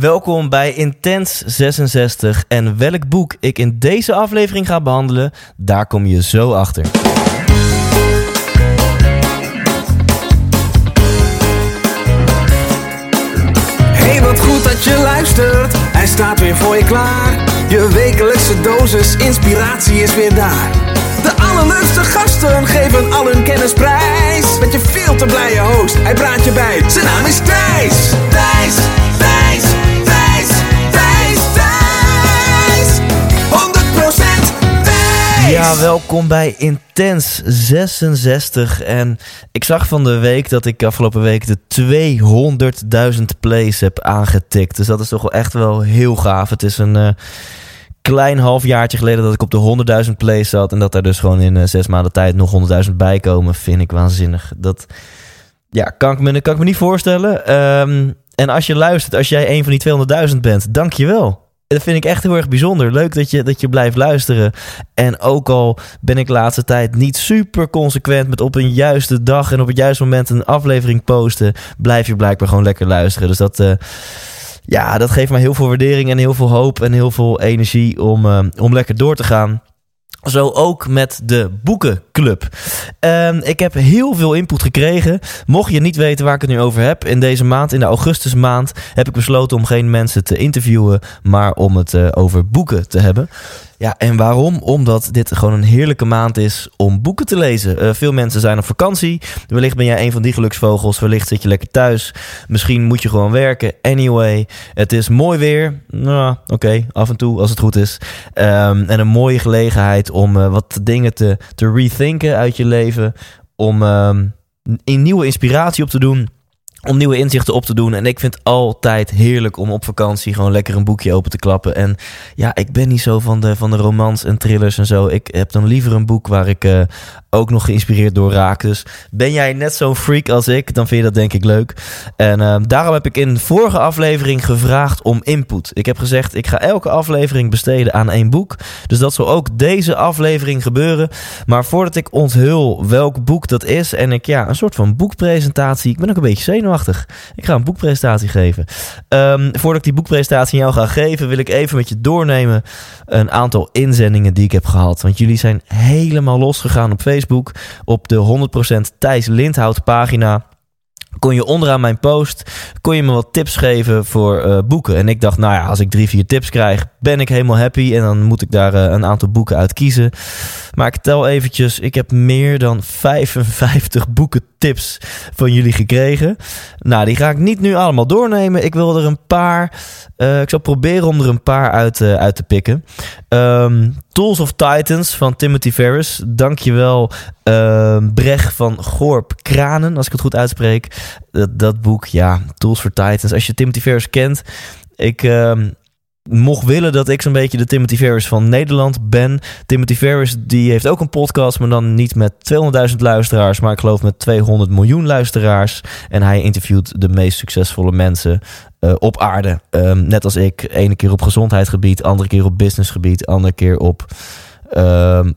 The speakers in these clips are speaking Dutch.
Welkom bij Intens 66 en welk boek ik in deze aflevering ga behandelen, daar kom je zo achter. Hey, wat goed dat je luistert. Hij staat weer voor je klaar. Je wekelijkse dosis inspiratie is weer daar. De allerleukste gasten geven al hun kennis prijs. Met je veel te blije host, hij praat je bij. Zijn naam is Thijs. Ja, welkom bij Intens 66. En ik zag van de week dat ik afgelopen week de 200.000 plays heb aangetikt. Dus dat is toch wel echt wel heel gaaf. Het is een eh, klein halfjaartje geleden dat ik op de 100.000 plays zat. En dat daar dus gewoon in eh, zes maanden tijd nog 100.000 bij komen, vind ik waanzinnig. Dat ja, kan ik me, kan ik me niet voorstellen. Ehm, en als je luistert, als jij een van die 200.000 bent, dank je wel. Dat vind ik echt heel erg bijzonder. Leuk dat je, dat je blijft luisteren. En ook al ben ik de laatste tijd niet super consequent met op een juiste dag en op het juiste moment een aflevering posten, blijf je blijkbaar gewoon lekker luisteren. Dus dat, eh, ja, dat geeft mij heel veel waardering en heel veel hoop en heel veel energie om, eh, om lekker door te gaan. Zo ook met de Boekenclub. Ehm, ik heb heel veel input gekregen. Mocht je niet weten waar ik het nu over heb, in deze maand, in de augustusmaand, heb ik besloten om geen mensen te interviewen, maar om het eh, over boeken te hebben. Ja, en waarom? Omdat dit gewoon een heerlijke maand is om boeken te lezen. Eh, veel mensen zijn op vakantie. Wellicht ben jij een van die geluksvogels. Wellicht zit je lekker thuis. Misschien moet je gewoon werken. Anyway, het is mooi weer. Nou, oké, af en toe als het goed is. Ehm, en een mooie gelegenheid om uh, wat dingen te, te rethinken uit je leven. Om um, in nieuwe inspiratie op te doen om nieuwe inzichten op te doen. En ik vind het altijd heerlijk om op vakantie gewoon lekker een boekje open te klappen. En ja, ik ben niet zo van de, van de romans en thrillers en zo. Ik heb dan liever een boek waar ik uh, ook nog geïnspireerd door raak. Dus ben jij net zo'n freak als ik, dan vind je dat denk ik leuk. En uh, daarom heb ik in de vorige aflevering gevraagd om input. Ik heb gezegd, ik ga elke aflevering besteden aan één boek. Dus dat zal ook deze aflevering gebeuren. Maar voordat ik onthul welk boek dat is en ik ja, een soort van boekpresentatie. Ik ben ook een beetje zenuwachtig ik ga een boekpresentatie geven. Um, voordat ik die boekpresentatie aan jou ga geven, wil ik even met je doornemen een aantal inzendingen die ik heb gehad. Want jullie zijn helemaal losgegaan op Facebook. Op de 100% Thijs Lindhout pagina kon je onderaan mijn post kon je me wat tips geven voor uh, boeken. En ik dacht, nou ja, als ik drie, vier tips krijg, ben ik helemaal happy. En dan moet ik daar uh, een aantal boeken uit kiezen. Maar ik tel eventjes, ik heb meer dan 55 boeken tips van jullie gekregen. Nou, die ga ik niet nu allemaal doornemen. Ik wil er een paar, uh, ik zal proberen om er een paar uit, uit te pikken. Um, Tools of Titans van Timothy Ferris. Dankjewel uh, Brecht van Gorp Kranen, als ik het goed uitspreek. Dat, dat boek, ja, Tools for Titans. Als je Timothy Ferris kent, ik... Uh, mocht willen dat ik zo'n beetje de Timothy Ferris van Nederland ben. Timothy Ferris die heeft ook een podcast, maar dan niet met 200.000 luisteraars, maar ik geloof met 200 miljoen luisteraars. En hij interviewt de meest succesvolle mensen uh, op aarde. Um, net als ik. Ene keer op gezondheidsgebied, andere keer op businessgebied, andere keer op Um,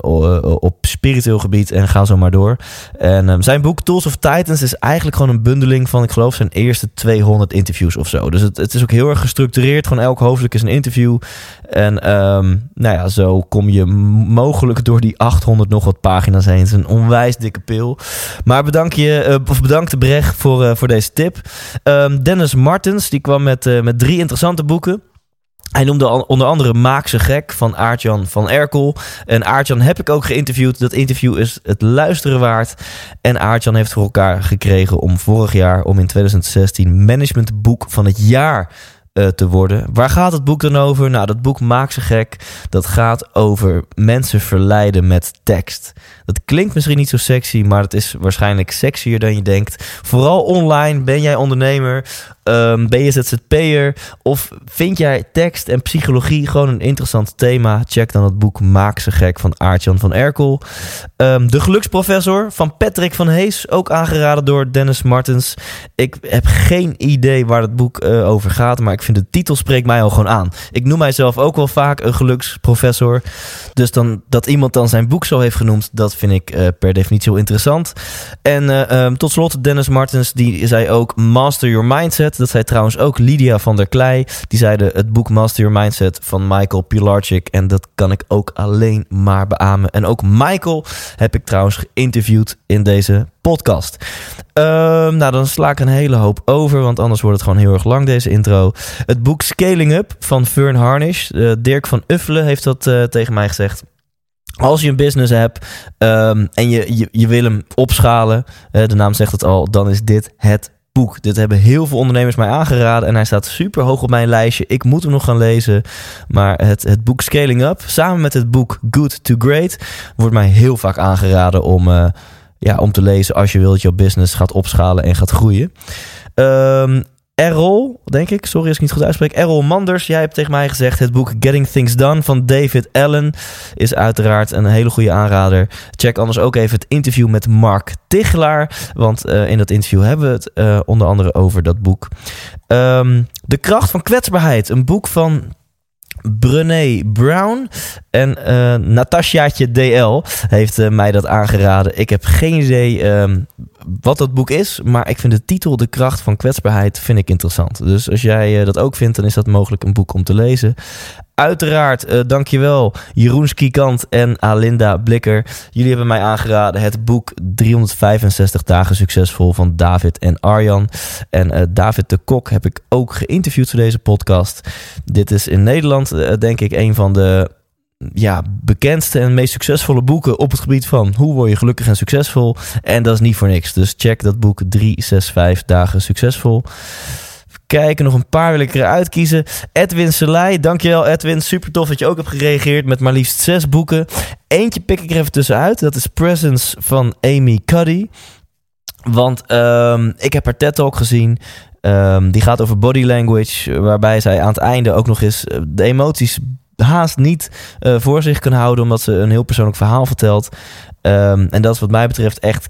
op spiritueel gebied en ga zo maar door. En um, zijn boek Tools of Titans is eigenlijk gewoon een bundeling van, ik geloof, zijn eerste 200 interviews of zo. Dus het, het is ook heel erg gestructureerd. Gewoon elk hoofdstuk is een interview. En um, nou ja, zo kom je mogelijk door die 800 nog wat pagina's heen. Het is een onwijs dikke pil. Maar bedank je, uh, of bedankt Brecht voor, uh, voor deze tip. Dennis Martens, die kwam met, met drie interessante boeken. Hij noemde onder andere Maak ze gek van Aartjan van Erkel. En Aartjan heb ik ook geïnterviewd. Dat interview is het luisteren waard. En Aartjan heeft voor elkaar gekregen om vorig jaar, om in 2016, managementboek van het jaar uh, te worden. Waar gaat het boek dan over? Nou, dat boek maakt ze gek. Dat gaat over mensen verleiden met tekst. Dat klinkt misschien niet zo sexy, maar het is waarschijnlijk sexier dan je denkt. Vooral online. Ben jij ondernemer? Um, ben je ZZP'er? Of vind jij tekst en psychologie gewoon een interessant thema? Check dan het boek Maak ze gek van Aartjan van Erkel. Um, de Geluksprofessor van Patrick van Hees. Ook aangeraden door Dennis Martens. Ik heb geen idee waar het boek uh, over gaat, maar ik vind de titel spreekt mij al gewoon aan. Ik noem mijzelf ook wel vaak een geluksprofessor. Dus dan, dat iemand dan zijn boek zo heeft genoemd, dat vind ik uh, per definitie heel interessant. En uh, um, tot slot, Dennis Martens, die zei ook Master Your Mindset. Dat zei trouwens ook Lydia van der Klei. Die zeiden het boek Master Your Mindset van Michael Pilarczyk. En dat kan ik ook alleen maar beamen. En ook Michael heb ik trouwens geïnterviewd in deze podcast. Um, nou, dan sla ik een hele hoop over, want anders wordt het gewoon heel erg lang, deze intro. Het boek Scaling Up van Fern Harnish. Uh, Dirk van Uffelen heeft dat tegen mij gezegd. Als je een business hebt um, en je, je, wil hem opschalen, de naam zegt het al, dan is dit het boek. Dit hebben heel veel ondernemers mij aangeraden en hij staat super hoog op mijn lijstje. Ik moet hem nog gaan lezen. Maar het, het boek Scaling Up, samen met het boek Good to Great, wordt mij heel vaak aangeraden om, uh, ja, om te lezen als je wilt je business gaat opschalen en gaat groeien. Um, Errol, denk ik, sorry als ik niet goed uitspreek. Errol Manders, jij hebt tegen mij gezegd: het boek Getting Things Done van David Allen is uiteraard een hele goede aanrader. Check anders ook even het interview met Mark Tichelaar, want uh, in dat interview hebben we het uh, onder andere over dat boek. Um, de kracht van kwetsbaarheid, een boek van Brené Brown en uh, Natasjaatje DL heeft mij dat aangeraden. Ik heb geen idee um, wat dat boek is, maar ik vind de titel De kracht van kwetsbaarheid vind ik interessant. Dus als jij uh, dat ook vindt, dan is dat mogelijk een boek om te lezen. Uiteraard, uh, dankjewel Jeroen Skikant en Alinda Blikker. Jullie hebben mij aangeraden het boek 365 dagen succesvol van David en Arjan. En uh, David de Kok heb ik ook geïnterviewd voor deze podcast. Dit is in Nederland denk ik een van de ja, bekendste en meest succesvolle boeken op het gebied van hoe word je gelukkig en succesvol. En dat is niet voor niks. Dus check dat boek 365 dagen succesvol kijken. Nog een paar wil ik eruit kiezen. Edwin Selei, dankjewel Edwin. Super tof dat je ook hebt gereageerd met maar liefst zes boeken. Eentje pik ik er even tussenuit. Dat is Presence van Amy Cuddy. Want um, ik heb haar TED-talk gezien. Um, die gaat over body language. Waarbij zij aan het einde ook nog eens de emoties haast niet uh, voor zich kan houden. Omdat ze een heel persoonlijk verhaal vertelt. Um, en dat is wat mij betreft echt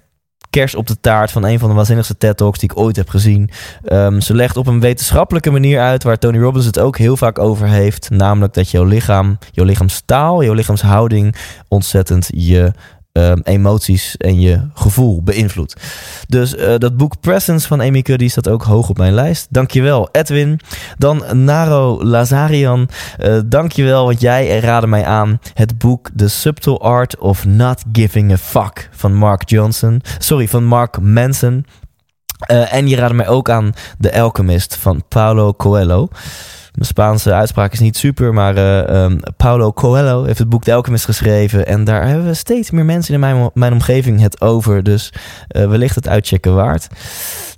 kers op de taart van een van de waanzinnigste TED-talks die ik ooit heb gezien. Um, ze legt op een wetenschappelijke manier uit waar Tony Robbins het ook heel vaak over heeft. Namelijk dat jouw lichaam, jouw lichaamstaal, jouw lichaamshouding ontzettend je um, emoties en je gevoel beïnvloedt. Dus uh, dat boek Presence van Amy Cuddy staat ook hoog op mijn lijst. Dankjewel Edwin. Dan Naro Lazarian. Uh, dankjewel, want jij raadde mij aan het boek The Subtle Art of Not Giving a Fuck van Mark Johnson. Sorry, van Mark Manson. Uh, en je raadde mij ook aan The Alchemist van Paulo Coelho. Mijn Spaanse uitspraak is niet super, maar uh, Paulo Coelho heeft het boek De Alchemist geschreven. En daar hebben we steeds meer mensen in mijn, mijn omgeving het over. Dus uh, wellicht het uitchecken waard.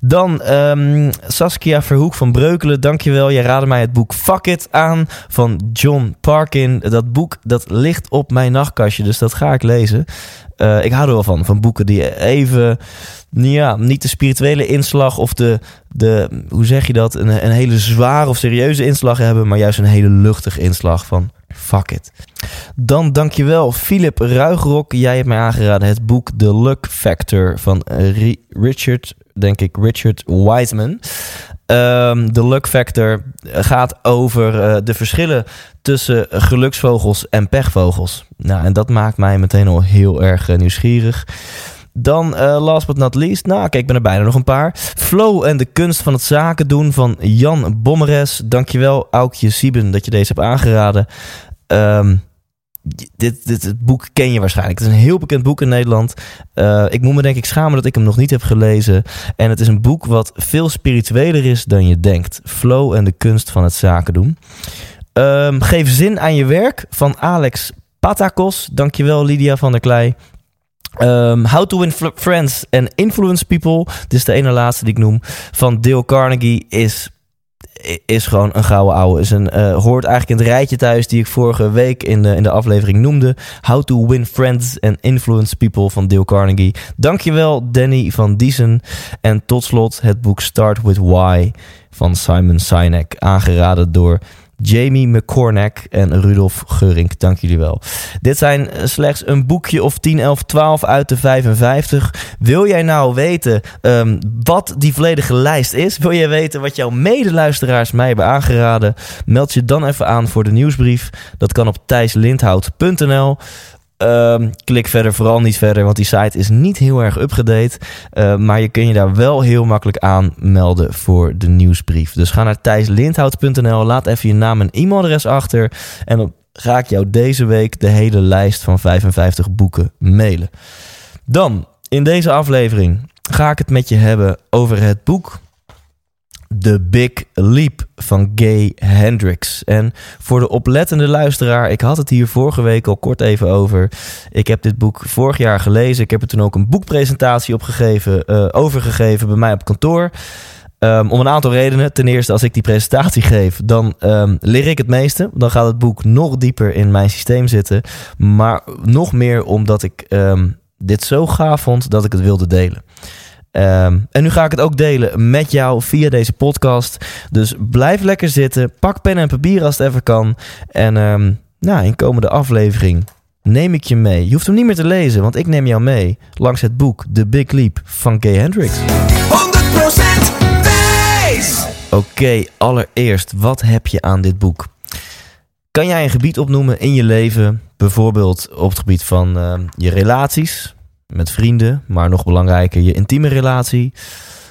Dan um, Saskia Verhoek van Breukelen, dankjewel. Jij raadde mij het boek Fuck It aan van John Parkin. Dat boek dat ligt op mijn nachtkastje, dus dat ga ik lezen. Uh, ik hou er wel van, van boeken die even, ja, niet de spirituele inslag of de, de hoe zeg je dat, een, een hele zware of serieuze inslag hebben, maar juist een hele luchtige inslag van fuck it. Dan dankjewel Philip Ruigrok. Jij hebt mij aangeraden het boek The Luck Factor van Richard, denk ik, Richard Wiseman. De Luck Factor gaat over uh, de verschillen tussen geluksvogels en pechvogels. Nou, en dat maakt mij meteen al heel erg uh, nieuwsgierig. Dan, uh, last but not least, nou kijk, ik ben er bijna nog een paar. Flow en de kunst van het zaken doen van Jan Bommeres. Dankjewel, Aukje Sieben, dat je deze hebt aangeraden. Um, dit, dit, boek ken je waarschijnlijk. Het is een heel bekend boek in Nederland. Uh, ik moet me denk ik schamen dat ik hem nog niet heb gelezen. En het is een boek wat veel spiritueler is dan je denkt. Flow en de kunst van het zaken doen. Ehm, geef zin aan je werk van Alex Patakos. Dankjewel Lydia van der Klei. Um, How to Win Friends and Influence People. Dit is de ene laatste die ik noem. Van Dale Carnegie is is gewoon een gouden ouwe. Is een, uh, hoort eigenlijk in het rijtje thuis die ik vorige week in de, in de aflevering noemde. How to Win Friends and Influence People van Dale Carnegie. Dankjewel Danny van Diesen. En tot slot het boek Start With Why van Simon Sinek. Aangeraden door Jamie McCornack en Rudolf Geurink. Dank jullie wel. Dit zijn eh, slechts een boekje of 10, 11, 12 uit de 55. Wil jij nou weten um, wat die volledige lijst is? Wil jij weten wat jouw medeluisteraars mij hebben aangeraden? Meld je dan even aan voor de nieuwsbrief. Dat kan op thijslindhout.nl. Ehm, klik verder vooral niet verder, want die site is niet heel erg up-gedate. Uh, maar je kun je daar wel heel makkelijk aanmelden voor de nieuwsbrief. Dus ga naar thijslindhout.nl, laat even je naam en e-mailadres achter. En dan ga ik jou deze week de hele lijst van 55 boeken mailen. Dan, in deze aflevering ga ik het met je hebben over het boek The Big Leap van Gay Hendricks. En voor de oplettende luisteraar, ik had het hier vorige week al kort even over. Ik heb dit boek vorig jaar gelezen. Ik heb er toen ook een boekpresentatie opgegeven, uh, overgegeven bij mij op kantoor. Um, om een aantal redenen. Ten eerste, als ik die presentatie geef, dan um, leer ik het meeste. Dan gaat het boek nog dieper in mijn systeem zitten. Maar nog meer omdat ik um, dit zo gaaf vond dat ik het wilde delen. Um, en nu ga ik het ook delen met jou via deze podcast. Dus blijf lekker zitten. Pak pen en papier als het even kan. En um, nou, in komende aflevering neem ik je mee. Je hoeft hem niet meer te lezen, want ik neem jou mee langs het boek The Big Leap van Gay Hendricks. 100% wijs! Oké, okay, allereerst, wat heb je aan dit boek? Kan jij een gebied opnoemen in je leven, bijvoorbeeld op het gebied van uh, je relaties, met vrienden, maar nog belangrijker je intieme relatie.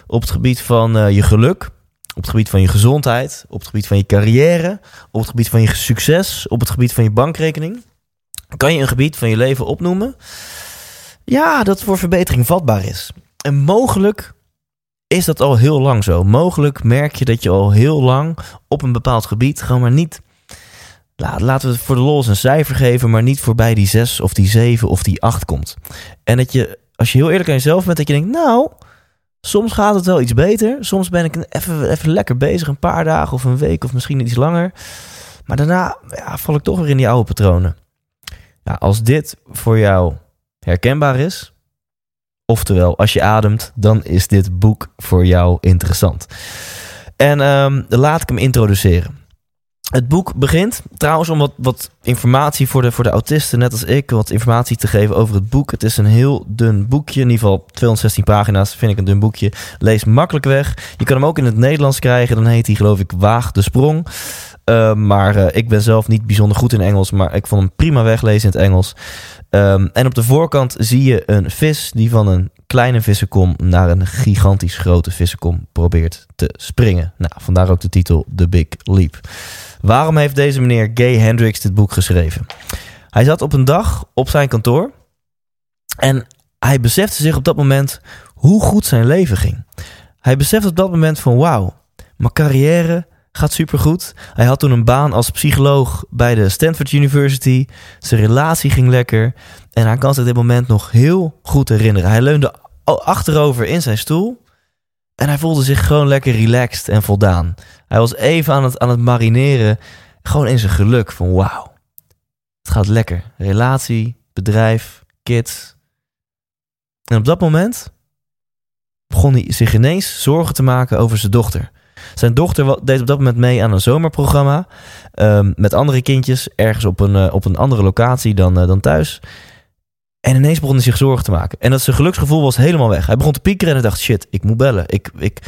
Op het gebied van uh, je geluk, op het gebied van je gezondheid, op het gebied van je carrière, op het gebied van je succes, op het gebied van je bankrekening. Kan je een gebied van je leven opnoemen? Ja, dat voor verbetering vatbaar is. En mogelijk is dat al heel lang zo. Mogelijk merk je dat je al heel lang op een bepaald gebied gewoon maar niet laten we voor de los een cijfer geven, maar niet voorbij die 6 of die 7 of die 8 komt. En dat je, als je heel eerlijk aan jezelf bent, dat je denkt, nou, soms gaat het wel iets beter. Soms ben ik even, even lekker bezig, een paar dagen of een week of misschien iets langer. Maar daarna ja, val ik toch weer in die oude patronen. Ja, als dit voor jou herkenbaar is, oftewel als je ademt, dan is dit boek voor jou interessant. En um, laat ik hem introduceren. Het boek begint trouwens om wat, wat informatie voor de, voor de autisten, net als ik, wat informatie te geven over het boek. Het is een heel dun boekje, in ieder geval 216 pagina's, vind ik een dun boekje. Lees makkelijk weg. Je kan hem ook in het Nederlands krijgen, dan heet hij geloof ik Waag de Sprong. Uh, maar uh, ik ben zelf niet bijzonder goed in Engels, maar ik vond hem prima weglezen in het Engels. Um, en op de voorkant zie je een vis die van een kleine vissenkom naar een gigantisch grote vissenkom probeert te springen. Nou, vandaar ook de titel The Big Leap. Waarom heeft deze meneer Gay Hendricks dit boek geschreven? Hij zat op een dag op zijn kantoor en hij besefte zich op dat moment hoe goed zijn leven ging. Hij besefte op dat moment van wauw, mijn carrière gaat supergoed. Hij had toen een baan als psycholoog bij de Stanford University. Zijn relatie ging lekker. En hij kan zich dit moment nog heel goed herinneren. Hij leunde achterover in zijn stoel. En hij voelde zich gewoon lekker relaxed en voldaan. Hij was even aan het, aan het marineren. Gewoon in zijn geluk van wauw. Het gaat lekker. Relatie, bedrijf, kids. En op dat moment begon hij zich ineens zorgen te maken over zijn dochter. Zijn dochter deed op dat moment mee aan een zomerprogramma. Um, met andere kindjes, ergens op een, uh, op een andere locatie dan, uh, dan thuis. En ineens begon hij zich zorgen te maken. En dat zijn geluksgevoel was helemaal weg. Hij begon te piekeren en dacht: shit, ik moet bellen. Ik, ik,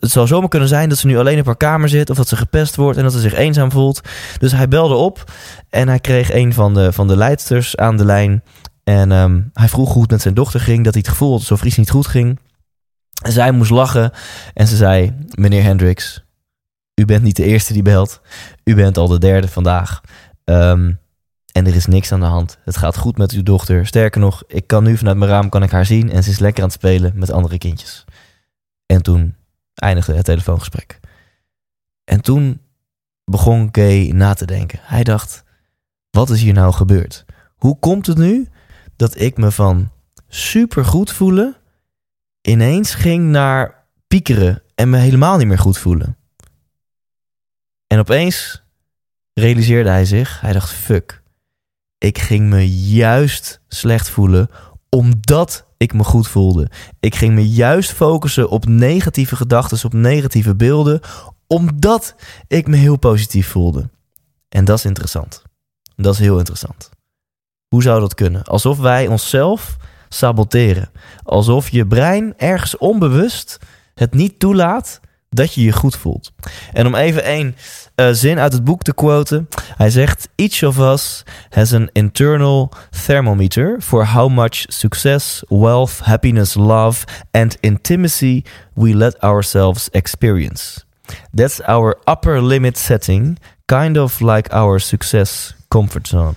het zou zomaar kunnen zijn dat ze nu alleen op haar kamer zit. Of dat ze gepest wordt en dat ze zich eenzaam voelt. Dus hij belde op en hij kreeg een van de, van de leidsters aan de lijn. En um, hij vroeg hoe het met zijn dochter ging. Dat hij het gevoel had alsof iets niet goed ging. En zij moest lachen en ze zei: Meneer Hendricks, u bent niet de eerste die belt. U bent al de derde vandaag. Um, en er is niks aan de hand. Het gaat goed met uw dochter. Sterker nog, ik kan nu vanuit mijn raam kan ik haar zien en ze is lekker aan het spelen met andere kindjes. En toen eindigde het telefoongesprek. En toen begon Gay na te denken. Hij dacht: wat is hier nou gebeurd? Hoe komt het nu dat ik me van supergoed voelen ineens ging naar piekeren en me helemaal niet meer goed voelen? En opeens realiseerde hij zich, hij dacht: fuck, ik ging me juist slecht voelen omdat ik me goed voelde. Ik ging me juist focussen op negatieve gedachten, op negatieve beelden, omdat ik me heel positief voelde. En dat is interessant. Dat is heel interessant. Hoe zou dat kunnen? Alsof wij onszelf saboteren. Alsof je brein ergens onbewust het niet toelaat dat je je goed voelt. En om even één uh, zin uit het boek te quoten. Hij zegt: Each of us has an internal thermometer for how much success, wealth, happiness, love and intimacy we let ourselves experience. That's our upper limit setting, kind of like our success comfort zone.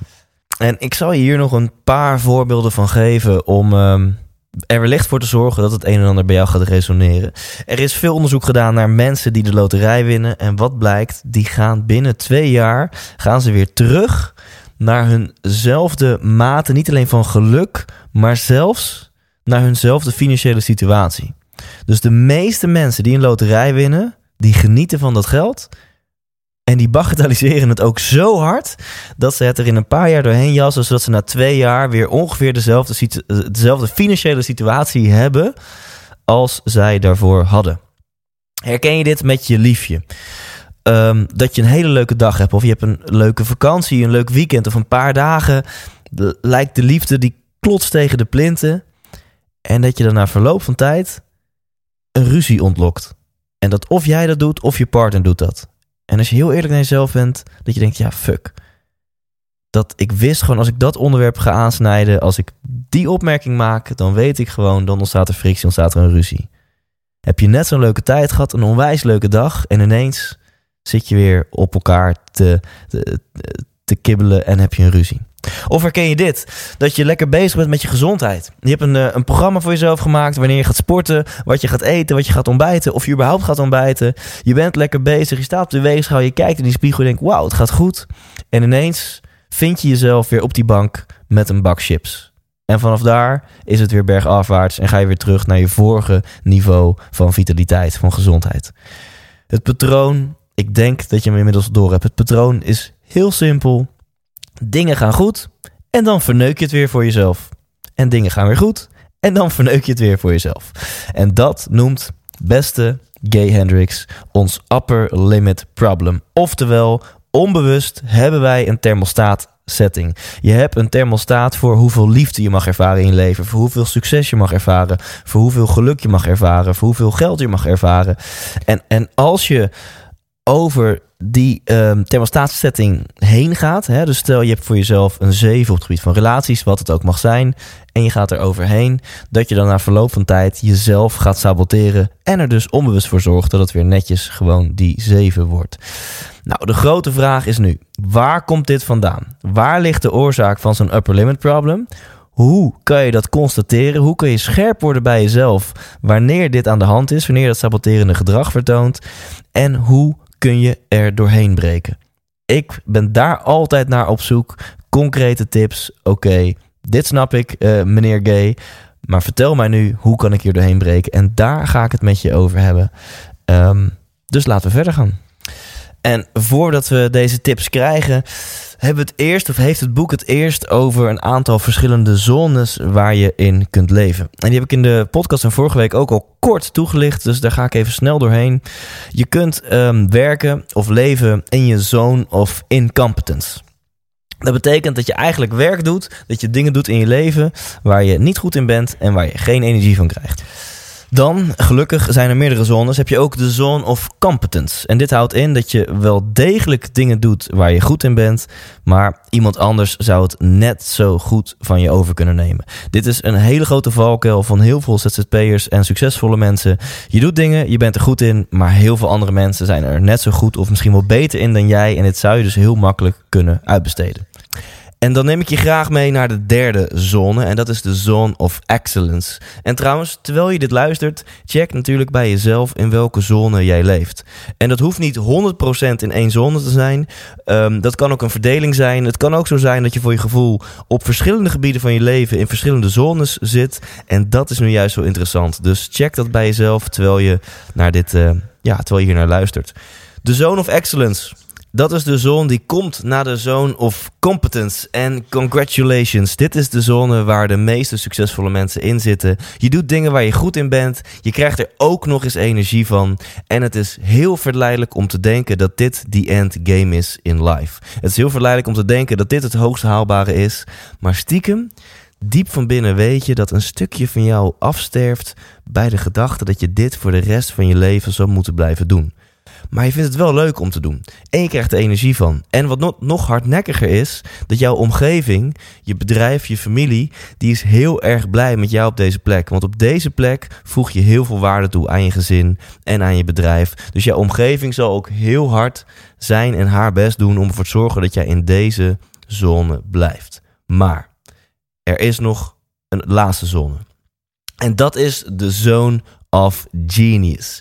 En ik zal je hier nog een paar voorbeelden van geven om um, er wellicht voor te zorgen dat het een en ander bij jou gaat resoneren. Er is veel onderzoek gedaan naar mensen die de loterij winnen. En wat blijkt, die gaan binnen twee jaar gaan ze weer terug naar hunzelfde mate, niet alleen van geluk, maar zelfs naar hunzelfde financiële situatie. Dus de meeste mensen die een loterij winnen, die genieten van dat geld. En die bagatelliseren het ook zo hard dat ze het er in een paar jaar doorheen jassen, zodat ze na twee jaar weer ongeveer dezelfde, dezelfde financiële situatie hebben als zij daarvoor hadden. Herken je dit met je liefje? Um, dat je een hele leuke dag hebt, of je hebt een leuke vakantie, een leuk weekend of een paar dagen. lijkt de liefde die klotst tegen de plinten. En dat je dan na verloop van tijd een ruzie ontlokt. En dat of jij dat doet of je partner doet dat. En als je heel eerlijk naar jezelf bent, dat je denkt, ja, fuck. Dat ik wist gewoon, als ik dat onderwerp ga aansnijden, als ik die opmerking maak, dan weet ik gewoon, dan ontstaat er frictie, ontstaat er een ruzie. Heb je net zo'n leuke tijd gehad, een onwijs leuke dag, en ineens zit je weer op elkaar te, te, te kibbelen en heb je een ruzie. Of herken je dit? Dat je lekker bezig bent met je gezondheid. Je hebt een, eh, een programma voor jezelf gemaakt wanneer je gaat sporten, wat je gaat eten, wat je gaat ontbijten, of je überhaupt gaat ontbijten. Je bent lekker bezig, je staat op de weegschaal, je kijkt in die spiegel en denkt, wauw, het gaat goed. En ineens vind je jezelf weer op die bank met een bak chips. En vanaf daar is het weer bergafwaarts en ga je weer terug naar je vorige niveau van vitaliteit, van gezondheid. Het patroon, ik denk dat je hem inmiddels door hebt. Het patroon is heel simpel Dingen gaan goed en dan verneuk je het weer voor jezelf. En dingen gaan weer goed en dan verneuk je het weer voor jezelf. En dat noemt beste Gay Hendrix ons upper limit problem. Oftewel, onbewust hebben wij een thermostaat setting. Je hebt een thermostaat voor hoeveel liefde je mag ervaren in je leven, voor hoeveel succes je mag ervaren, voor hoeveel geluk je mag ervaren, voor hoeveel geld je mag ervaren. En, en als je over die um, thermostaatsetting heen gaat. Hè? Dus stel je hebt voor jezelf een 7 op het gebied van relaties, wat het ook mag zijn. En je gaat er overheen. Dat je dan na verloop van tijd jezelf gaat saboteren. En er dus onbewust voor zorgt dat het weer netjes gewoon die 7 wordt. Nou, de grote vraag is nu: waar komt dit vandaan? Waar ligt de oorzaak van zo'n upper limit problem? Hoe kan je dat constateren? Hoe kun je scherp worden bij jezelf wanneer dit aan de hand is, wanneer dat saboterende gedrag vertoont? En hoe kun je er doorheen breken? Ik ben daar altijd naar op zoek. Concrete tips. Oké, dit snap ik, uh, meneer Gay. Maar vertel mij nu, hoe kan ik hier doorheen breken? En daar ga ik het met je over hebben. Um, dus laten we verder gaan. En voordat we deze tips krijgen, hebben het eerst, of heeft het boek het eerst over een aantal verschillende zones waar je in kunt leven. En die heb ik in de podcast van vorige week ook al kort toegelicht, dus daar ga ik even snel doorheen. Je kunt um, werken of leven in je zone of incompetence. Dat betekent dat je eigenlijk werk doet, dat je dingen doet in je leven waar je niet goed in bent en waar je geen energie van krijgt. Dan, gelukkig zijn er meerdere zones, heb je ook de zone of competence. En dit houdt in dat je wel degelijk dingen doet waar je goed in bent, maar iemand anders zou het net zo goed van je over kunnen nemen. Dit is een hele grote valkuil van heel veel ZZP'ers en succesvolle mensen. Je doet dingen, je bent er goed in, maar heel veel andere mensen zijn er net zo goed of misschien wel beter in dan jij. En dit zou je dus heel makkelijk kunnen uitbesteden. En dan neem ik je graag mee naar de derde zone. En dat is de Zone of Excellence. En trouwens, terwijl je dit luistert, check natuurlijk bij jezelf in welke zone jij leeft. En dat hoeft niet 100% in één zone te zijn. Um, dat kan ook een verdeling zijn. Het kan ook zo zijn dat je voor je gevoel op verschillende gebieden van je leven in verschillende zones zit. En dat is nu juist zo interessant. Dus check dat bij jezelf terwijl je naar dit, uh, ja, terwijl je hier naar luistert. De Zone of Excellence. Dat is de zone die komt na de zone of competence. En congratulations, dit is de zone waar de meeste succesvolle mensen in zitten. Je doet dingen waar je goed in bent. Je krijgt er ook nog eens energie van. En het is heel verleidelijk om te denken dat dit the end game is in life. Het is heel verleidelijk om te denken dat dit het hoogst haalbare is. Maar stiekem, diep van binnen weet je dat een stukje van jou afsterft bij de gedachte dat je dit voor de rest van je leven zou moeten blijven doen. Maar je vindt het wel leuk om te doen. En je krijgt er energie van. En wat nog hardnekkiger is, dat jouw omgeving, je bedrijf, je familie, die is heel erg blij met jou op deze plek. Want op deze plek voeg je heel veel waarde toe aan je gezin en aan je bedrijf. Dus jouw omgeving zal ook heel hard zijn en haar best doen om ervoor te zorgen dat jij in deze zone blijft. Maar er is nog een laatste zone. En dat is de zone of Genius.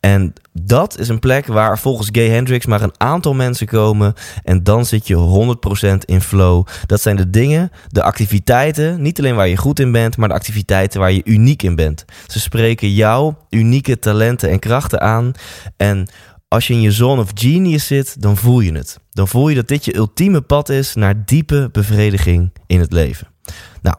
En dat is een plek waar volgens Gay Hendrix maar een aantal mensen komen. En dan zit je 100% in flow. Dat zijn de dingen, de activiteiten, niet alleen waar je goed in bent, maar de activiteiten waar je uniek in bent. Ze spreken jouw unieke talenten en krachten aan. En als je in je zone of genius zit, dan voel je het. Dan voel je dat dit je ultieme pad is naar diepe bevrediging in het leven. Nou,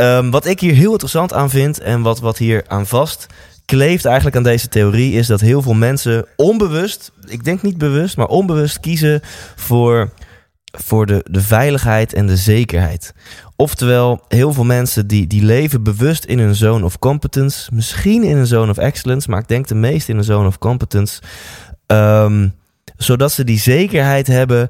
Um, wat ik hier heel interessant aan vind en wat, wat hier aan vast kleeft eigenlijk aan deze theorie is dat heel veel mensen onbewust, ik denk niet bewust, maar onbewust kiezen voor, voor de, de veiligheid en de zekerheid. Oftewel, heel veel mensen die, die leven bewust in een zone of competence, misschien in een zone of excellence, maar ik denk de meeste in een zone of competence. Um, zodat ze die zekerheid hebben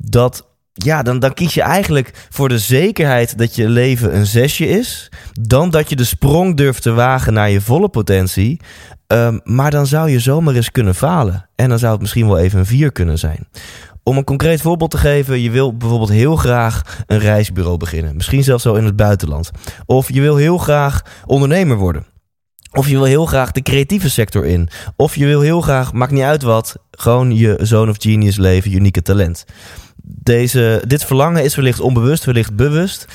dat ja, dan, dan kies je eigenlijk voor de zekerheid dat je leven een zesje is. Dan dat je de sprong durft te wagen naar je volle potentie. Um, maar dan zou je zomaar eens kunnen falen. En dan zou het misschien wel even een vier kunnen zijn. Om een concreet voorbeeld te geven, je wil bijvoorbeeld heel graag een reisbureau beginnen. Misschien zelfs zo in het buitenland. Of je wil heel graag ondernemer worden. Of je wil heel graag de creatieve sector in. Of je wil heel graag, maakt niet uit wat, gewoon je zoon of genius leven, unieke talent deze, dit verlangen is wellicht onbewust, wellicht bewust.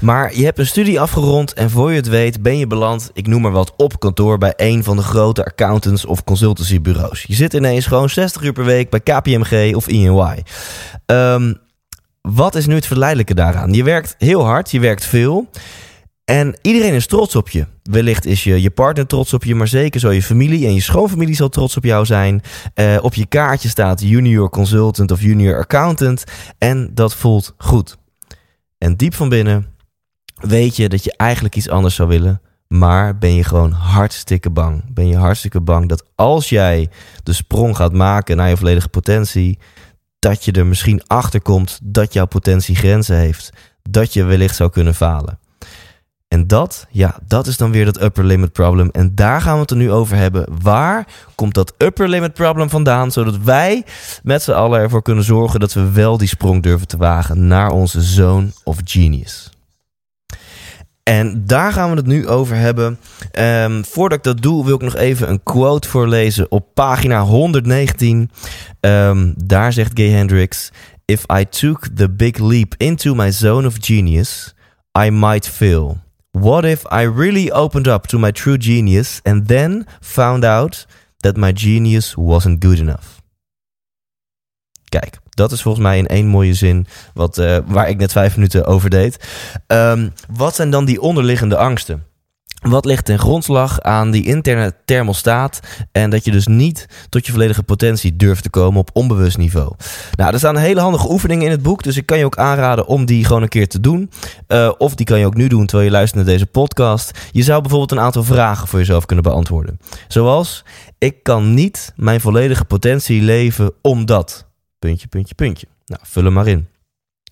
Maar je hebt een studie afgerond en voor je het weet ben je beland, ik noem maar wat, op kantoor bij een van de grote accountants of consultancybureaus. Je zit ineens gewoon 60 uur per week bij KPMG of EY. Ehm, wat is nu het verleidelijke daaraan? Je werkt heel hard, je werkt veel. En iedereen is trots op je. Wellicht is je, je partner trots op je, maar zeker zo je familie en je schoonfamilie zal trots op jou zijn. Uh, op je kaartje staat junior consultant of junior accountant. En dat voelt goed. En diep van binnen weet je dat je eigenlijk iets anders zou willen. Maar ben je gewoon hartstikke bang. Ben je hartstikke bang dat als jij de sprong gaat maken naar je volledige potentie, dat je er misschien achter komt dat jouw potentie grenzen heeft. Dat je wellicht zou kunnen falen. En dat, ja, dat is dan weer dat upper limit problem. En daar gaan we het er nu over hebben. Waar komt dat upper limit problem vandaan? Zodat wij met z'n allen ervoor kunnen zorgen dat we wel die sprong durven te wagen naar onze zone of genius. En daar gaan we het nu over hebben. Um, voordat ik dat doe, wil ik nog even een quote voorlezen op pagina 119. Um, ehm, daar zegt Gay Hendricks: If I took the big leap into my zone of genius, I might fail. What if I really opened up to my true genius and then found out that my genius wasn't good enough? Kijk, dat is volgens mij in één mooie zin wat, uh, waar ik net vijf minuten over deed. Um, wat zijn dan die onderliggende angsten? Wat ligt ten grondslag aan die interne thermostaat en dat je dus niet tot je volledige potentie durft te komen op onbewust niveau? Nou, er staan hele handige oefeningen in het boek, dus ik kan je ook aanraden om die gewoon een keer te doen. Uh, of die kan je ook nu doen terwijl je luistert naar deze podcast. Je zou bijvoorbeeld een aantal vragen voor jezelf kunnen beantwoorden. Zoals, ik kan niet mijn volledige potentie leven omdat... Puntje, puntje, puntje. Nou, vul hem maar in.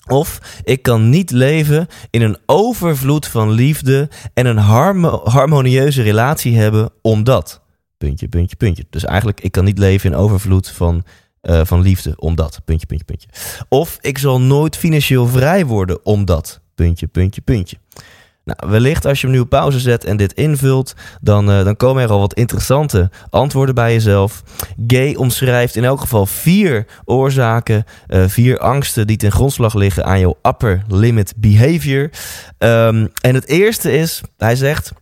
Of ik kan niet leven in een overvloed van liefde en een harmonieuze relatie hebben omdat. Puntje, puntje, puntje. Dus eigenlijk, ik kan niet leven in overvloed van eh, van liefde omdat, puntje, puntje, puntje. Of ik zal nooit financieel vrij worden omdat, puntje, puntje, puntje. Nou, wellicht als je hem nu op pauze zet en dit invult, dan, uh, dan komen er al wat interessante antwoorden bij jezelf. Gay omschrijft in elk geval vier oorzaken, uh, vier angsten die ten grondslag liggen aan jouw upper limit behavior. Um, en het eerste is, hij zegt,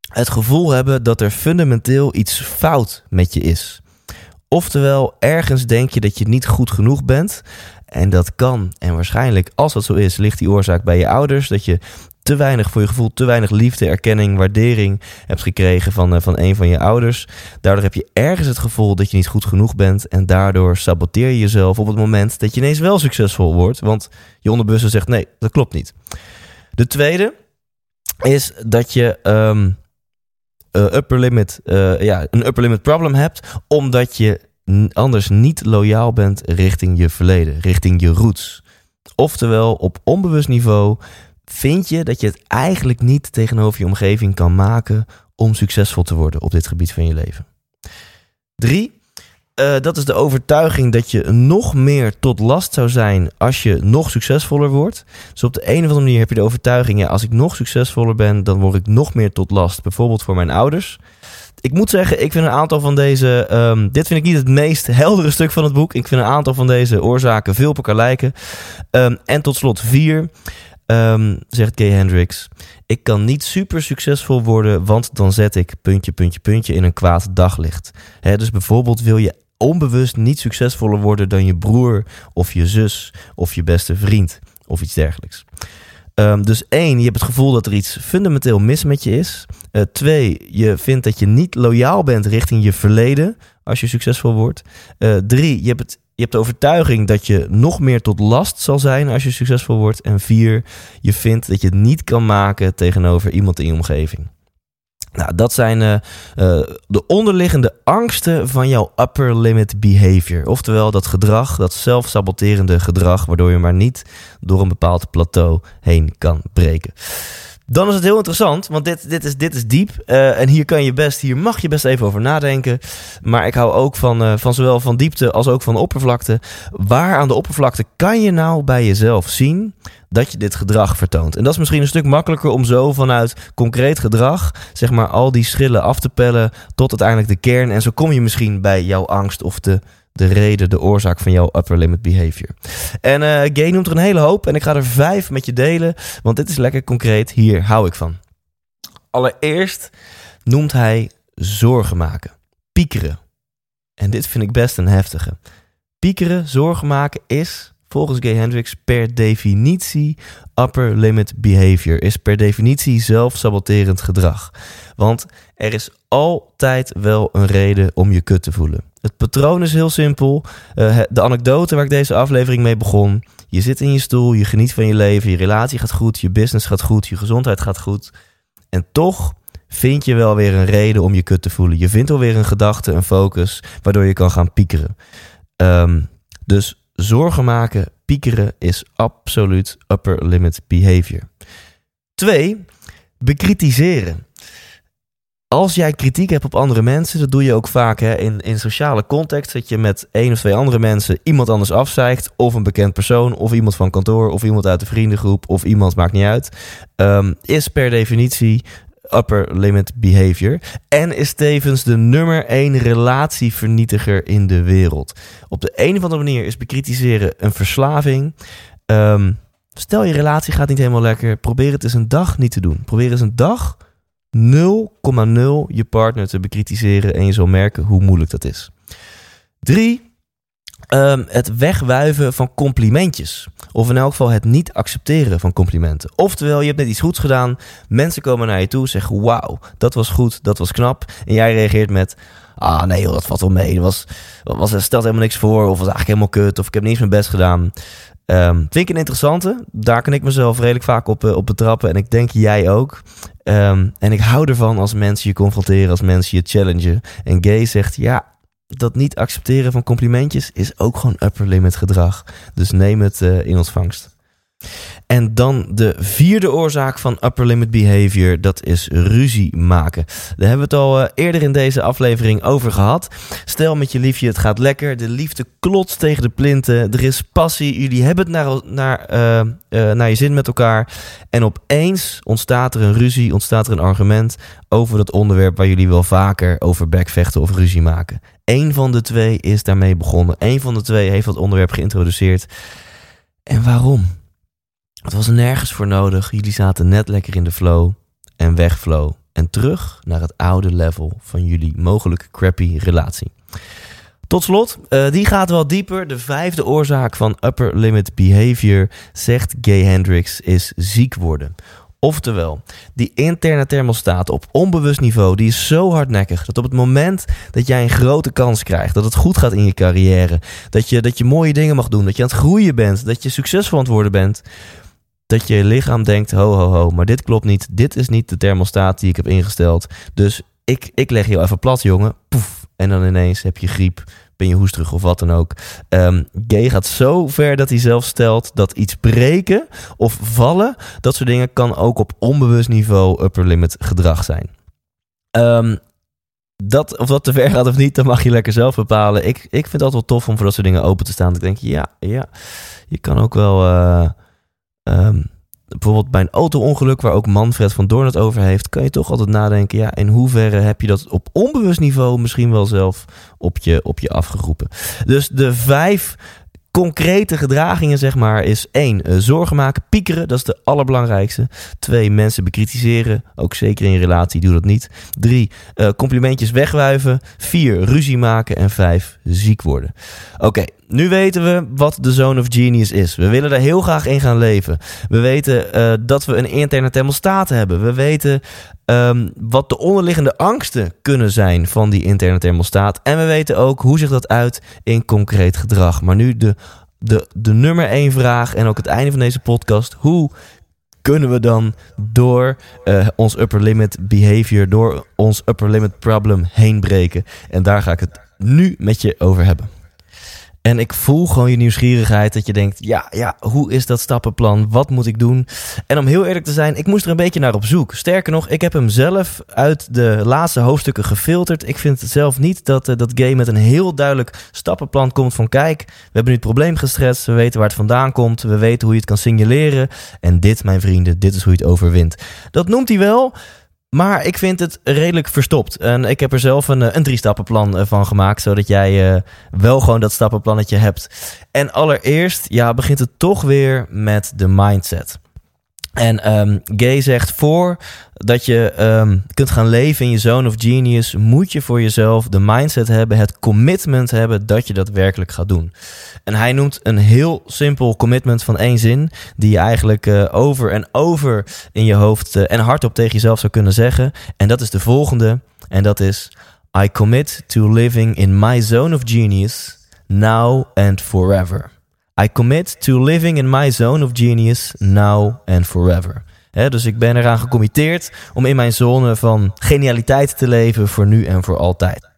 het gevoel hebben dat er fundamenteel iets fout met je is. Oftewel, ergens denk je dat je niet goed genoeg bent. En dat kan. En waarschijnlijk, als dat zo is, ligt die oorzaak bij je ouders. Dat je te weinig voor je gevoel, te weinig liefde, erkenning, waardering hebt gekregen van, uh, van een van je ouders. Daardoor heb je ergens het gevoel dat je niet goed genoeg bent. En daardoor saboteer je jezelf op het moment dat je ineens wel succesvol wordt. Want je onderbewuste zegt: nee, dat klopt niet. De tweede is dat je. Um, uh, upper limit, uh, ja, een upper limit problem hebt, omdat je anders niet loyaal bent richting je verleden, richting je roots. Oftewel, op onbewust niveau vind je dat je het eigenlijk niet tegenover je omgeving kan maken om succesvol te worden op dit gebied van je leven. Drie, uh, dat is de overtuiging dat je nog meer tot last zou zijn als je nog succesvoller wordt. Dus op de een of andere manier heb je de overtuiging, ja, als ik nog succesvoller ben, dan word ik nog meer tot last. Bijvoorbeeld voor mijn ouders. Ik moet zeggen, ik vind een aantal van deze. Um, dit vind ik niet het meest heldere stuk van het boek. Ik vind een aantal van deze oorzaken veel op elkaar lijken. Um, en tot slot vier. Um, zegt Gay Hendricks. Ik kan niet super succesvol worden, want dan zet ik puntje, puntje, puntje in een kwaad daglicht. Dus bijvoorbeeld wil je onbewust niet succesvoller worden dan je broer of je zus of je beste vriend of iets dergelijks. Um, dus één, je hebt het gevoel dat er iets fundamenteel mis met je is. Uh, twee, je vindt dat je niet loyaal bent richting je verleden als je succesvol wordt. Uh, drie, je hebt, het, je hebt de overtuiging dat je nog meer tot last zal zijn als je succesvol wordt. En vier, je vindt dat je het niet kan maken tegenover iemand in je omgeving. Nou, dat zijn uh, uh, de onderliggende angsten van jouw upper limit behavior. Oftewel dat gedrag, dat zelfsaboterende gedrag, waardoor je maar niet door een bepaald plateau heen kan breken. Dan is het heel interessant, want dit, dit, is, dit is diep. Uh, en hier kan je best, hier mag je best even over nadenken. Maar ik hou ook van, uh, van zowel van diepte als ook van oppervlakte. Waar aan de oppervlakte kan je nou bij jezelf zien dat je dit gedrag vertoont? En dat is misschien een stuk makkelijker om zo vanuit concreet gedrag, zeg maar, al die schillen af te pellen tot uiteindelijk de kern. En zo kom je misschien bij jouw angst of de de reden, de oorzaak van jouw upper limit behavior. En uh, Gay noemt er een hele hoop en ik ga er vijf met je delen, want dit is lekker concreet. Hier hou ik van. Allereerst noemt hij zorgen maken, piekeren. En dit vind ik best een heftige. Piekeren, zorgen maken is volgens Gay Hendricks per definitie upper limit behavior. Is per definitie zelfsaboterend gedrag. Want er is altijd wel een reden om je kut te voelen. Het patroon is heel simpel. Uh, de anekdote waar ik deze aflevering mee begon. Je zit in je stoel, je geniet van je leven, je relatie gaat goed, je business gaat goed, je gezondheid gaat goed. En toch vind je wel weer een reden om je kut te voelen. Je vindt alweer een gedachte, een focus, waardoor je kan gaan piekeren. Um, dus zorgen maken, piekeren is absoluut upper limit behavior. Twee, bekritiseren als jij kritiek hebt op andere mensen, dat doe je ook vaak hè, in, in sociale context. Dat je met één of twee andere mensen iemand anders afzeikt. Of een bekend persoon, of iemand van kantoor, of iemand uit de vriendengroep, of iemand, maakt niet uit. Um, is per definitie upper limit behavior. En is tevens de nummer één relatievernietiger in de wereld. Op de een of andere manier is bekritiseren een verslaving. Um, stel je relatie gaat niet helemaal lekker. Probeer het eens een dag niet te doen. Probeer eens een dag 0,0 je partner te bekritiseren en je zal merken hoe moeilijk dat is. 3. Um, het wegwuiven van complimentjes. Of in elk geval het niet accepteren van complimenten. Oftewel, je hebt net iets goeds gedaan. Mensen komen naar je toe, zeggen: Wauw, dat was goed, dat was knap. En jij reageert met: Ah, nee, joh, dat valt wel mee. Dat was, was, stelt helemaal niks voor. Of was eigenlijk helemaal kut. Of ik heb niet eens mijn best gedaan. Um, vind ik een interessante. Daar kan ik mezelf redelijk vaak op, uh, op betrappen. En ik denk jij ook. Um, en ik hou ervan als mensen je confronteren, als mensen je challengen. En Gay zegt, ja, dat niet accepteren van complimentjes is ook gewoon upper limit gedrag. Dus neem het uh, in ontvangst. En dan de vierde oorzaak van upper limit behavior, dat is ruzie maken. Daar hebben we het al uh, eerder in deze aflevering over gehad. Stel met je liefje, het gaat lekker, de liefde klotst tegen de plinten, er is passie, jullie hebben het naar, naar, uh, uh, naar je zin met elkaar. En opeens ontstaat er een ruzie, ontstaat er een argument over dat onderwerp waar jullie wel vaker over backvechten of ruzie maken. Eén van de twee is daarmee begonnen. Eén van de twee heeft dat onderwerp geïntroduceerd. En waarom? Het was nergens voor nodig. Jullie zaten net lekker in de flow en wegflow. En terug naar het oude level van jullie mogelijk crappy relatie. Tot slot, uh, die gaat wel dieper. De vijfde oorzaak van upper limit behavior, zegt Gay Hendricks, is ziek worden. Oftewel, die interne thermostaat op onbewust niveau, die is zo hardnekkig dat op het moment dat jij een grote kans krijgt, dat het goed gaat in je carrière, dat je, dat je mooie dingen mag doen, dat je aan het groeien bent, dat je succesvol aan het worden bent, dat je lichaam denkt, ho ho ho, maar dit klopt niet, dit is niet de thermostaat die ik heb ingesteld, dus ik, ik leg je even plat jongen, poef, en dan ineens heb je griep, ben je hoesterig of wat dan ook. Um, gay gaat zo ver dat hij zelf stelt dat iets breken of vallen, dat soort dingen kan ook op onbewust niveau upper limit gedrag zijn. Um, dat, of dat te ver gaat of niet, dan mag je lekker zelf bepalen. Ik, ik vind altijd wel tof om voor dat soort dingen open te staan. Ik denk, ja, ja, je kan ook wel... Uh, um, bijvoorbeeld bij een auto-ongeluk, waar ook Manfred van Doorn het over heeft, kan je toch altijd nadenken: ja, in hoeverre heb je dat op onbewust niveau misschien wel zelf op je, op je afgeroepen? Dus de vijf concrete gedragingen, zeg maar, is één, uh, zorgen maken, piekeren, dat is de allerbelangrijkste. Twee, mensen bekritiseren, ook zeker in relatie, doe dat niet. Drie, uh, complimentjes wegwuiven. Vier, ruzie maken. En vijf, ziek worden. Oké, nu weten we wat de Zone of Genius is. We willen er heel graag in gaan leven. We weten uh, dat we een interne thermostaat hebben. We weten um, wat de onderliggende angsten kunnen zijn van die interne thermostaat. En we weten ook hoe zich dat uit in concreet gedrag. Maar nu de, de, de nummer één vraag en ook het einde van deze podcast. Hoe kunnen we dan door uh, ons upper limit behavior, door ons upper limit problem heen breken? En daar ga ik het nu met je over hebben. En ik voel gewoon je nieuwsgierigheid dat je denkt, ja, ja, hoe is dat stappenplan? Wat moet ik doen? En om heel eerlijk te zijn, ik moest er een beetje naar op zoek. Sterker nog, ik heb hem zelf uit de laatste hoofdstukken gefilterd. Ik vind zelf niet dat uh, dat game met een heel duidelijk stappenplan komt van kijk, we hebben nu het probleem gestrest, we weten waar het vandaan komt, we weten hoe je het kan signaleren. En dit, mijn vrienden, dit is hoe je het overwint. Dat noemt hij wel. Maar ik vind het redelijk verstopt. En ik heb er zelf een, eh, een drie-stappenplan eh, van gemaakt, zodat jij uh, wel gewoon dat stappenplannetje hebt. En allereerst, ja, begint het toch weer met de mindset. En um, Gay zegt voor dat je um, kunt gaan leven in je zone of genius, moet je voor jezelf de mindset hebben, het commitment hebben dat je dat werkelijk gaat doen. En hij noemt een heel simpel commitment van één zin, die je eigenlijk uh, over en over in je hoofd uh, en hardop tegen jezelf zou kunnen zeggen. En dat is de volgende, en dat is: I commit to living in my zone of genius now and forever. I commit to living in my zone of genius now and forever. Dus ik ben eraan gecommitteerd om in mijn zone van genialiteit te leven voor nu en voor altijd.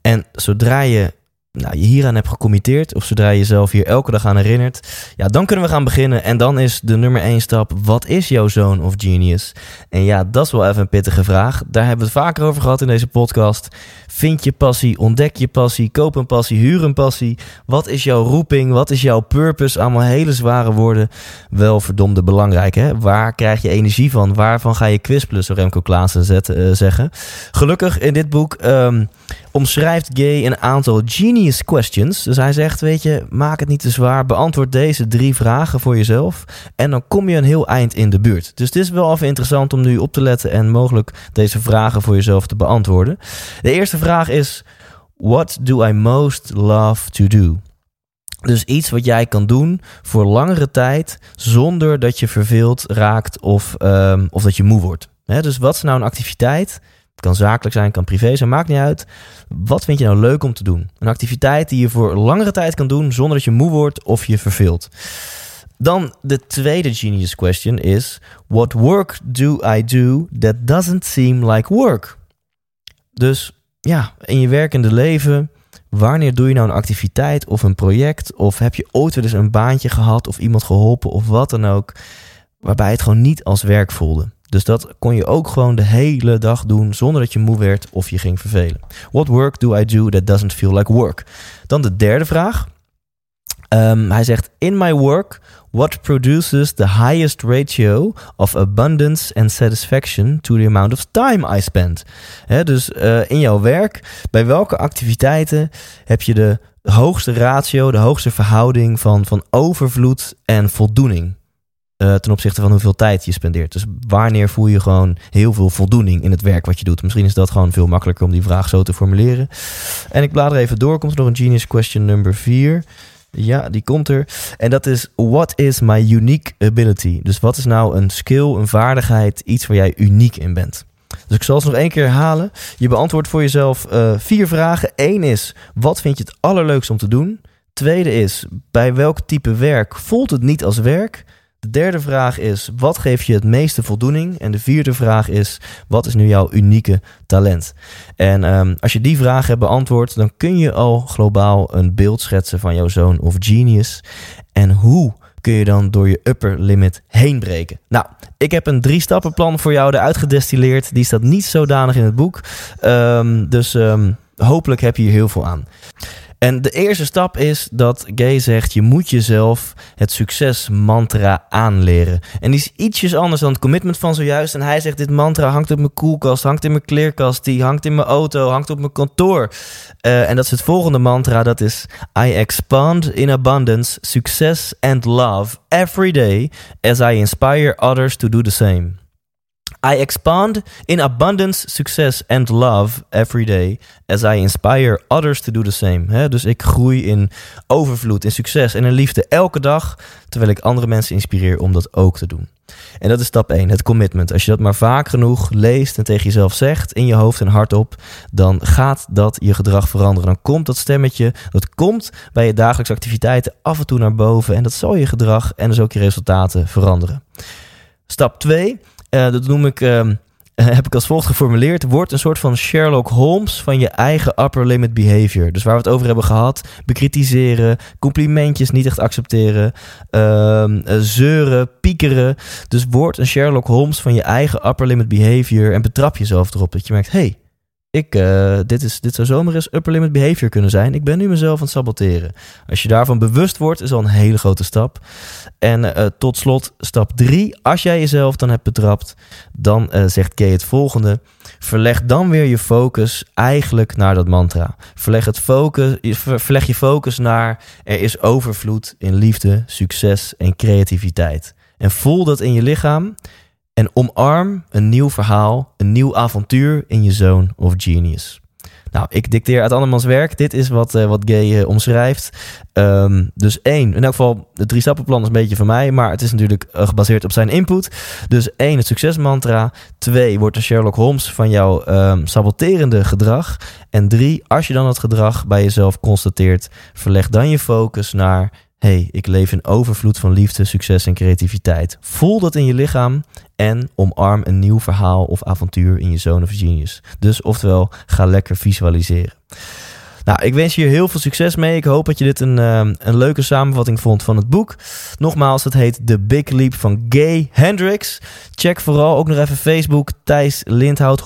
En zodra je nou, je hieraan hebt gecommitteerd, of zodra je jezelf hier elke dag aan herinnert, ja, dan kunnen we gaan beginnen. En dan is de nummer één stap: wat is jouw zone of genius? En ja, dat is wel even een pittige vraag. Daar hebben we het vaker over gehad in deze podcast. Vind je passie, ontdek je passie, koop een passie, huur een passie. Wat is jouw roeping? Wat is jouw purpose? Allemaal hele zware woorden. Wel verdomde belangrijk, hè? Waar krijg je energie van? Waarvan ga je kwispelen, zo Remco Klaassen uh, zeggen. Gelukkig in dit boek um, omschrijft Gay een aantal genius questions. Dus hij zegt, weet je, maak het niet te zwaar. Beantwoord deze drie vragen voor jezelf. En dan kom je een heel eind in de buurt. Dus het is wel even interessant om nu op te letten en mogelijk deze vragen voor jezelf te beantwoorden. De eerste vraag is: What do I most love to do? Dus iets wat jij kan doen voor langere tijd zonder dat je verveeld raakt of, um, of dat je moe wordt. Dus wat is nou een activiteit? Kan zakelijk zijn, kan privé zijn, maakt niet uit. Wat vind je nou leuk om te doen? Een activiteit die je voor langere tijd kan doen zonder dat je moe wordt of je verveelt. Dan de tweede genius question is: What work do I do that doesn't seem like work? Dus ja, in je werkende leven, wanneer doe je nou een activiteit of een project? Of heb je ooit wel eens een baantje gehad of iemand geholpen of wat dan ook, waarbij het gewoon niet als werk voelde? Dus dat kon je ook gewoon de hele dag doen zonder dat je moe werd of je ging vervelen. What work do I do that doesn't feel like work? Dan de derde vraag. Ehm, hij zegt: In my work, what produces the highest ratio of abundance and satisfaction to the amount of time I spend? dus uh, in jouw werk, bij welke activiteiten heb je de hoogste ratio, de hoogste verhouding van, van overvloed en voldoening? Uh, ten opzichte van hoeveel tijd je spendeert. Dus wanneer voel je gewoon heel veel voldoening in het werk wat je doet? Misschien is dat gewoon veel makkelijker om die vraag zo te formuleren. En ik blader even door. Komt er nog een genius question number 4? Ja, die komt er. En dat is: What is my unique ability? Dus wat is nou een skill, een vaardigheid, iets waar jij uniek in bent? Dus ik zal het nog één keer herhalen. Je beantwoordt voor jezelf uh, vier vragen. Eén is: wat vind je het allerleukste om te doen? Tweede is: bij welk type werk voelt het niet als werk? De derde vraag is: wat geeft je het meeste voldoening? En de vierde vraag is: wat is nu jouw unieke talent? En um, als je die vragen hebt beantwoord, dan kun je al globaal een beeld schetsen van jouw zoon of genius. En hoe kun je dan door je upper limit heen breken? Nou, ik heb een drie stappenplan voor jou eruit gedestilleerd. Die staat niet zodanig in het boek. Um, dus um, hopelijk heb je hier heel veel aan. En de eerste stap is dat Gay zegt: je moet jezelf het succesmantra aanleren. En die is ietsjes anders dan het commitment van zojuist. En hij zegt: dit mantra hangt op mijn koelkast, hangt in mijn kleerkast, die hangt in mijn auto, hangt op mijn kantoor. Uh, en dat is het volgende mantra: dat is: I expand in abundance, success and love every day as I inspire others to do the same. I expand in abundance, success and love every day as I inspire others to do the same. dus ik groei in overvloed, in succes en in liefde elke dag, terwijl ik andere mensen inspireer om dat ook te doen. En dat is stap 1, het commitment. Als je dat maar vaak genoeg leest en tegen jezelf zegt, in je hoofd en hardop, dan gaat dat je gedrag veranderen. Dan komt dat stemmetje, dat komt bij je dagelijkse activiteiten af en toe naar boven en dat zal je gedrag en dus ook je resultaten veranderen. Stap 2 uh, dat noem ik, uh, heb ik als volgt geformuleerd. Wordt een soort van Sherlock Holmes van je eigen upper limit behavior. Dus waar we het over hebben gehad. Bekritiseren, complimentjes niet echt accepteren, uh, zeuren, piekeren. Dus word een Sherlock Holmes van je eigen upper limit behavior en betrap jezelf erop. Dat je merkt, hey, ik, uh, dit, is, dit zou zomaar eens upper limit behavior kunnen zijn. Ik ben nu mezelf aan het saboteren. Als je daarvan bewust wordt, is al een hele grote stap. En uh, tot slot, stap 3. Als jij jezelf dan hebt betrapt, dan uh, zegt Kay het volgende. Verleg dan weer je focus eigenlijk naar dat mantra. Verleg, het focus, verleg je focus naar er is overvloed in liefde, succes en creativiteit. En voel dat in je lichaam. En omarm een nieuw verhaal, een nieuw avontuur in je zoon of genius. Nou, ik dicteer uit andermans werk. Dit is wat, uh, wat Gay uh, omschrijft. Um, dus één, in elk geval, het drie stappenplan is een beetje van mij, maar het is natuurlijk uh, gebaseerd op zijn input. Dus één, het succesmantra. Twee, wordt een Sherlock Holmes van jouw um, saboterende gedrag. En drie, als je dan het gedrag bij jezelf constateert, verleg dan je focus naar hey, ik leef in overvloed van liefde, succes en creativiteit. Voel dat in je lichaam en omarm een nieuw verhaal of avontuur in je zone of genius. Dus oftewel, ga lekker visualiseren. Nou, ik wens je hier heel veel succes mee. Ik hoop dat je dit een, uh, een leuke samenvatting vond van het boek. Nogmaals, het heet The Big Leap van Gay Hendricks. Check vooral ook nog even Facebook, Thijs Lindhout. 100%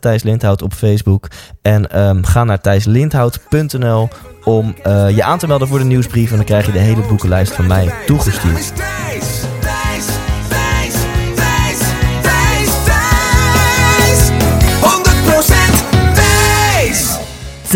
Thijs Lindhout op Facebook. En um, ga naar thijslindhout.nl om uh, je aan te melden voor de nieuwsbrief. En dan krijg je de hele boekenlijst van mij toegestuurd.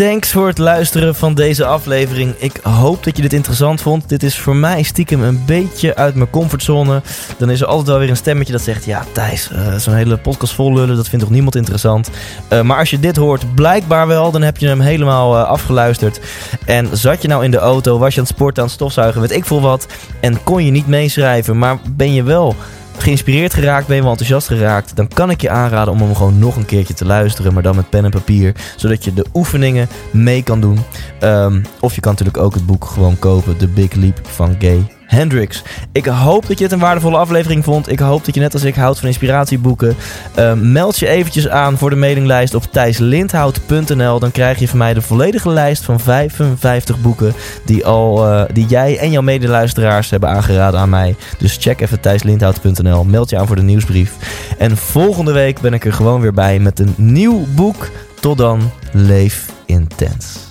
Thanks voor het luisteren van deze aflevering. Ik hoop dat je dit interessant vond. Dit is voor mij stiekem een beetje uit mijn comfortzone. Dan is er altijd wel weer een stemmetje dat zegt: Ja, Thijs, uh, zo'n hele podcast vol lullen, dat vindt toch niemand interessant. Uh, maar als je dit hoort, blijkbaar wel, dan heb je hem helemaal uh, afgeluisterd. En zat je nou in de auto, was je aan het sporten, aan het stofzuigen, weet ik veel wat. En kon je niet meeschrijven, maar ben je wel geïnspireerd geraakt, ben je wel enthousiast geraakt, dan kan ik je aanraden om hem gewoon nog een keertje te luisteren, maar dan met pen en papier, zodat je de oefeningen mee kan doen. Um, of je kan natuurlijk ook het boek gewoon kopen, The Big Leap van Gay Hendricks. Ik hoop dat je het een waardevolle aflevering vond. Ik hoop dat je net als ik houdt van inspiratieboeken. Uh, meld je eventjes aan voor de mailinglijst op thijslindhout.nl. Dan krijg je van mij de volledige lijst van 55 boeken die, al, uh, die jij en jouw medeluisteraars hebben aangeraden aan mij. Dus check even thijslindhout.nl. Meld je aan voor de nieuwsbrief. En volgende week ben ik er gewoon weer bij met een nieuw boek. Tot dan, leef intens.